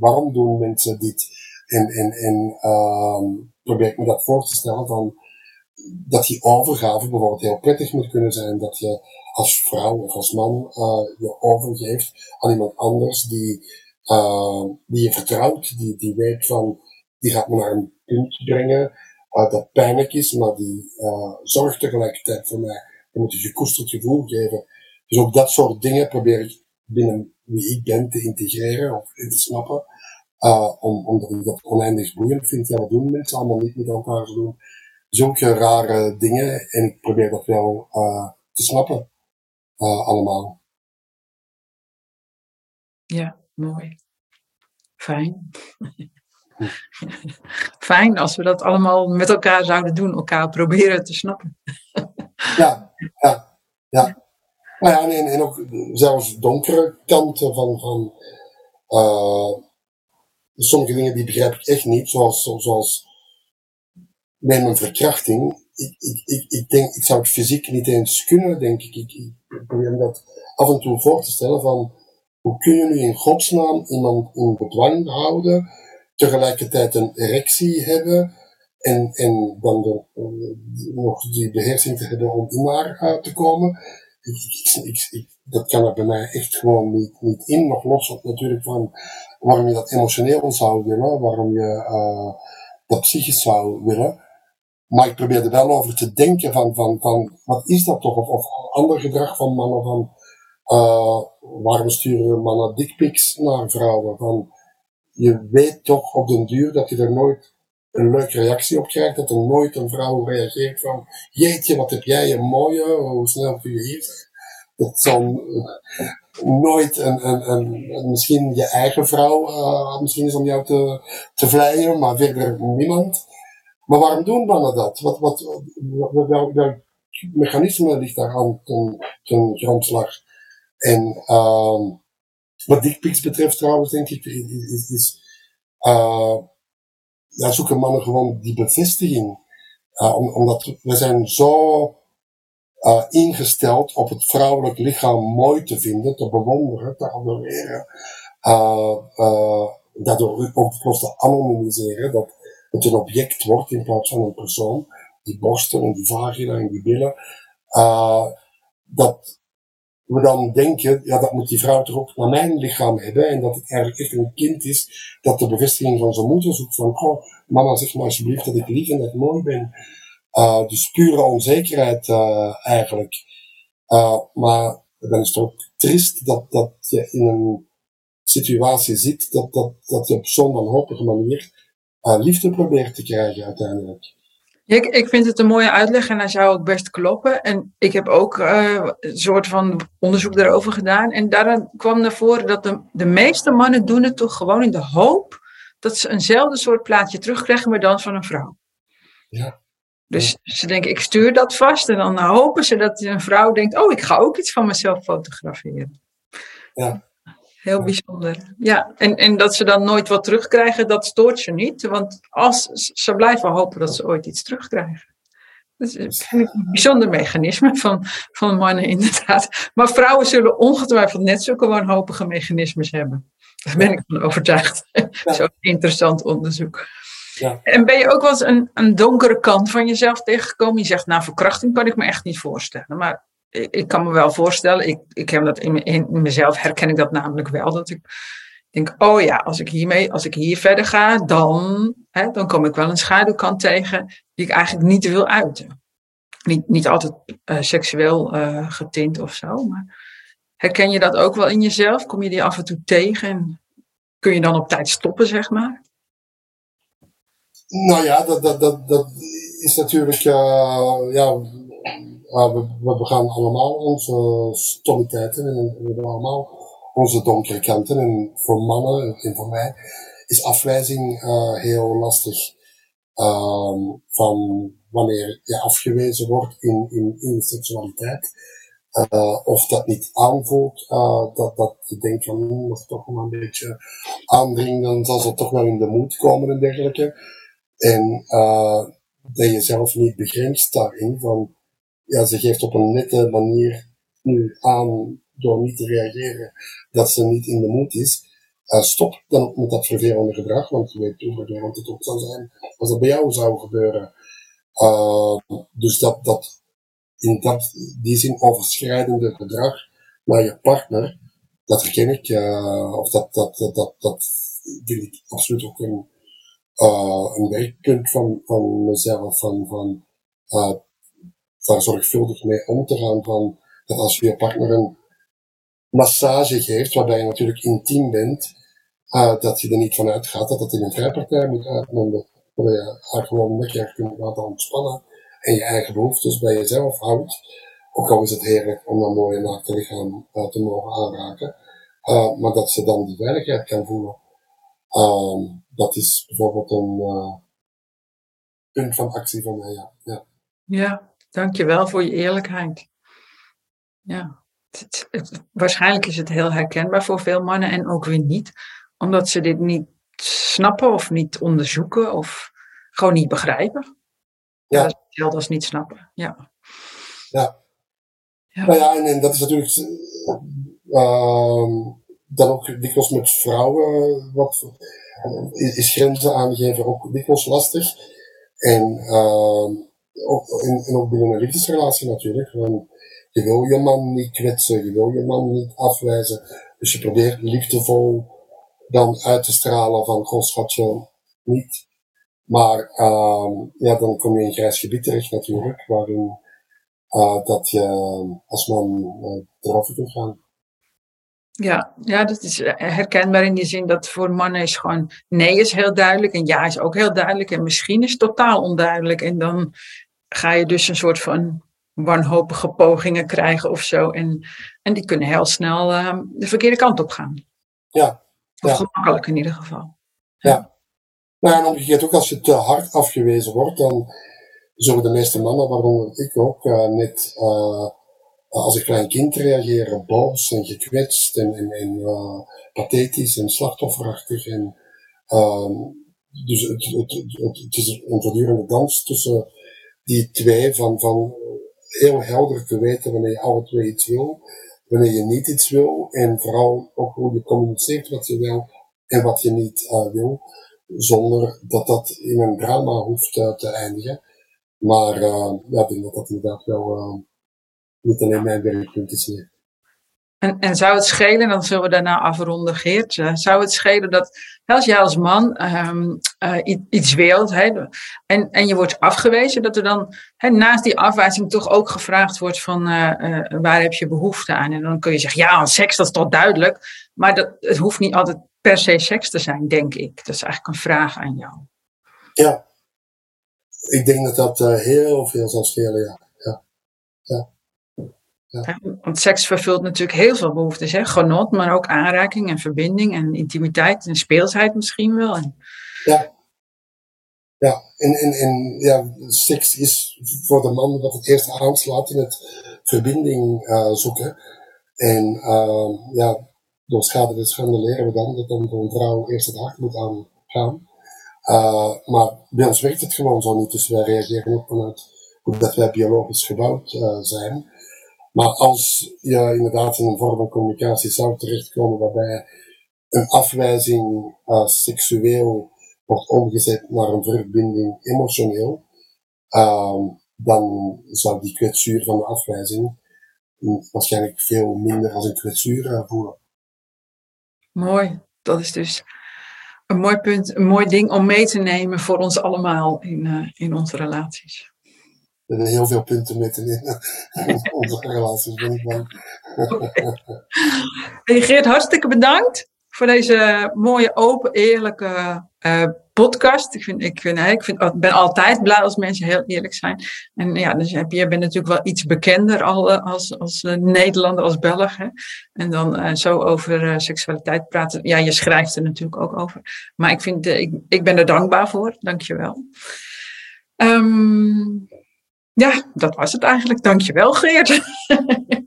waarom doen mensen dit? En, en, en uh, probeer ik me dat voor te stellen van dat die overgave bijvoorbeeld heel prettig moet kunnen zijn. Dat je als vrouw of als man uh, je overgeeft aan iemand anders die, uh, die je vertrouwt, die, die weet van die gaat me naar een punt brengen uh, dat pijnlijk is, maar die zorgt tegelijkertijd voor mij. Je moet een gekoesterd gevoel geven. Dus ook dat soort dingen probeer ik binnen wie ik ben te integreren of in te snappen. Uh, om, omdat ik dat oneindig boeiend vind. Ja, wat doen mensen allemaal niet met elkaar doen? Zulke rare dingen. En ik probeer dat wel te snappen. allemaal. Ja, mooi. Fijn. Fijn als we dat allemaal met elkaar zouden doen, elkaar proberen te snappen. ja, ja, ja. Nou ja, en, en ook zelfs donkere kanten van, van uh, sommige dingen die begrijp ik echt niet, zoals, zoals bij mijn verkrachting. Ik, ik, ik, ik denk, ik zou het fysiek niet eens kunnen, denk ik. Ik, ik probeer dat af en toe voor te stellen van, hoe kun je nu in godsnaam iemand in bedwang houden tegelijkertijd een erectie hebben En, en dan de, nog die beheersing te hebben om daar te komen. Ik, dat kan er bij mij echt gewoon niet, niet in. Nog los op natuurlijk van waarom je dat emotioneel zou willen, waarom je uh, dat psychisch zou willen. Maar ik probeer er wel over te denken van, van, van wat is dat toch? Of, ander gedrag van mannen, van uh, waarom sturen mannen dickpics naar vrouwen? Van, je weet toch op den duur dat je er nooit een leuke reactie op krijgt, dat er nooit een vrouw reageert van, jeetje, wat heb jij een mooie, hoe snel kun je hier Dat zal nooit een, een, een, misschien je eigen vrouw, uh, misschien is om jou te, te vleien, maar verder niemand. Maar waarom doen mannen dat? Wat, wat, welk, welk mechanisme ligt daar aan ten, ten grondslag? En uh, wat dickpics betreft trouwens, denk ik, is, is uh, ja, zoeken mannen gewoon die bevestiging. Uh, omdat we zijn zo uh, ingesteld op het vrouwelijk lichaam mooi te vinden, te bewonderen, te adoreren. Uh, daardoor ook te anonimiseren, dat het een object wordt in plaats van een persoon. Die borsten en die vagina en die billen. Dat we dan denken, ja, dat moet die vrouw toch ook naar mijn lichaam hebben. En dat het eigenlijk echt een kind is dat de bevestiging van zijn moeder zoekt. Van, oh, mama, zeg maar alsjeblieft dat ik lief en dat ik mooi ben. Uh, dus pure onzekerheid uh, eigenlijk. Uh, maar dan is het ook triest dat, dat je in een situatie zit dat, dat, dat je op zo'n wanhopige manier liefde probeert te krijgen uiteindelijk. Ik, ik vind het een mooie uitleg en hij zou ook best kloppen. En ik heb ook uh, een soort van onderzoek daarover gedaan. En daarin kwam naar voren dat de, de meeste mannen doen het toch gewoon in de hoop dat ze eenzelfde soort plaatje terugkrijgen, maar dan van een vrouw. Ja. Dus ze denken, ik stuur dat vast. En dan hopen ze dat een vrouw denkt, oh, ik ga ook iets van mezelf fotograferen. Ja. Heel bijzonder. Ja, en, en dat ze dan nooit wat terugkrijgen, dat stoort ze niet. Want als, ze blijven hopen dat ze ooit iets terugkrijgen. Dat is een bijzonder mechanisme van, van mannen, inderdaad. Maar vrouwen zullen ongetwijfeld net zulke wanhopige mechanismes hebben. Daar ben ik van overtuigd. Ja. Zo'n interessant onderzoek. Ja. En ben je ook wel eens een, een donkere kant van jezelf tegengekomen? Je zegt, nou, verkrachting kan ik me echt niet voorstellen. Maar ik, kan me wel voorstellen, ik, ik heb dat in, mezelf herken ik dat namelijk wel, dat ik denk, oh ja, als ik hiermee, als ik hier verder ga, dan, hè, dan kom ik wel een schaduwkant tegen die ik eigenlijk niet wil uiten. Niet, niet altijd uh, seksueel uh, getint of zo, maar herken je dat ook wel in jezelf? Kom je die af en toe tegen en kun je dan op tijd stoppen, zeg maar? Nou ja, dat, dat, dat, dat is natuurlijk, uh, ja, we, we allemaal onze stommiteiten en we hebben allemaal onze donkere kanten. En voor mannen en voor mij is afwijzing uh, heel lastig. Uh, van wanneer je afgewezen wordt in, in, in seksualiteit. Uh, of dat niet aanvoelt, uh, dat, dat je denkt van, hm, dat toch wel een beetje aandringen, dan zal ze toch wel in de moed komen en dergelijke. En dat je zelf niet begrenst daarin, van ja, ze geeft op een nette manier nu aan door niet te reageren dat ze niet in de moed is. Uh, stop dan met dat vervelende gedrag, want je weet hoe vervelend het ook zou zijn als dat bij jou zou gebeuren. Uh, dus dat, dat in dat, die zin overschrijdende gedrag naar je partner, dat herken ik, uh, of dat, dat, dat, dat, dat vind ik absoluut ook een, uh, een werkpunt van, van mezelf, van, van daar zorgvuldig mee om te gaan. Van, dat als je je partner een massage geeft, waarbij je natuurlijk intiem bent, uh, dat je er niet van uitgaat dat het in een vrijpartij moet uitmonden. Dat je haar gewoon lekker kunt laten ontspannen en je eigen behoeftes bij jezelf houdt. Ook al is het heerlijk om dan mooie naakte lichaam uh, te mogen aanraken. Uh, maar dat ze dan die veiligheid kan voelen. Uh, dat is bijvoorbeeld een punt van actie van mij, ja. ja. Ja, Dankjewel voor je eerlijkheid. Ja, het, het, waarschijnlijk is het heel herkenbaar voor veel mannen en ook weer niet, omdat ze dit niet snappen of niet onderzoeken of gewoon niet begrijpen. Ja. Dat is als niet snappen. Ja. Ja. ja. Nou ja, en, en dat is natuurlijk uh, dan ook dikwijls met vrouwen wat is grenzen aangeven ook dikwijls lastig. En, uh, ook, en, ook binnen een liefdesrelatie natuurlijk. Want je wil je man niet kwetsen, je wil je man niet afwijzen. Dus je probeert liefdevol dan uit te stralen van, goh schatje, niet. Maar uh, ja, dan kom je in grijs gebied terecht natuurlijk, waarin uh, dat je als man uh, erover kunt gaan. Ja, ja, dat is herkenbaar in die zin dat voor mannen is gewoon nee is heel duidelijk en ja is ook heel duidelijk en misschien is totaal onduidelijk. En dan ga je dus een soort van wanhopige pogingen krijgen of zo. En, en die kunnen heel snel uh, de verkeerde kant op gaan. Ja. Of ja. gemakkelijk in ieder geval. Ja. Nou, en omgekeerd ook als je te hard afgewezen wordt, dan zullen de meeste mannen, waaronder ik ook, uh, net uh, als een klein kind reageren, boos en gekwetst en, en, en pathetisch en slachtofferachtig. En, uh, dus het, het, het, het, is een voortdurende dans tussen die twee van, van heel helder te weten wanneer je alle twee iets wil, wanneer je niet iets wil en vooral ook hoe je communiceert wat je wil en wat je niet uh, wil, zonder dat dat in een drama hoeft uh, te eindigen. Maar uh, ja, ik denk dat dat inderdaad wel niet alleen mijn werkpunt is meer. En, en zou het schelen, dan zullen we daarna afronden, Geert. Uh, zou het schelen dat als jij als man um, uh, iets wilt en, en je wordt afgewezen, dat er dan naast die afwijzing toch ook gevraagd wordt van uh, waar heb je behoefte aan? En dan kun je zeggen, ja, seks, dat is toch duidelijk. Maar dat, het hoeft niet altijd per se seks te zijn, denk ik. Dat is eigenlijk een vraag aan jou. Ja, ik denk dat dat heel veel zal schelen, ja. ja. ja. Ja. Want seks vervult natuurlijk heel veel behoeftes. Hè? Genot, maar ook aanraking en verbinding en intimiteit en speelsheid misschien wel. En... Ja. Ja, en, en, en ja, seks is voor de man wat het eerst aanslaat in het verbinding uh, zoeken. En uh, ja, door schade en schande leren we dan dat dan voor een vrouw eerst het hart moet aangaan. Uh, maar bij ons werkt het gewoon zo niet, dus wij reageren ook vanuit hoe dat wij biologisch gebouwd zijn. Maar als je inderdaad in een vorm van communicatie zou terechtkomen waarbij een afwijzing uh, seksueel wordt omgezet naar een verbinding emotioneel, uh, dan zou die kwetsuur van de afwijzing waarschijnlijk veel minder als een kwetsuur uh, voelen. Mooi, dat is dus een mooi punt, een mooi ding om mee te nemen voor ons allemaal in, uh, in onze relaties hebben heel veel punten te nemen. Onze relaties Geert, hartstikke bedankt voor deze mooie, open, eerlijke uh, podcast. Ik, vind, ik, vind, ik vind, ben altijd blij als mensen heel eerlijk zijn. En ja, dus heb je, bent natuurlijk wel iets bekender al, uh, als, als uh, Nederlander, als Belg. Hè? En dan zo over seksualiteit praten. Ja, je schrijft er natuurlijk ook over. Maar ik, vind, ik, ik ben er dankbaar voor. Dank je wel. Um, ja, dat was het eigenlijk. Dankjewel, Geert.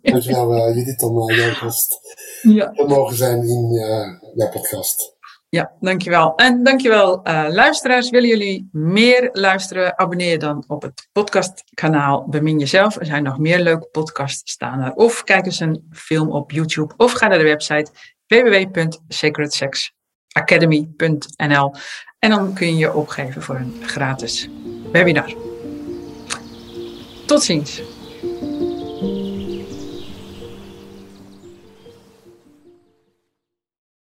Dankjewel, uh, Judith, om uh, jouw gast ja. te mogen zijn in uh, jouw podcast. Ja, dankjewel. En dankjewel, uh, luisteraars. Willen jullie meer luisteren? Abonneer dan op het podcastkanaal Bemin Jezelf. Er zijn nog meer leuke podcasts staan er. Of kijk eens een film op YouTube. Of ga naar de website www.sacredsexacademy.nl En dan kun je je opgeven voor een gratis webinar. Tot ziens.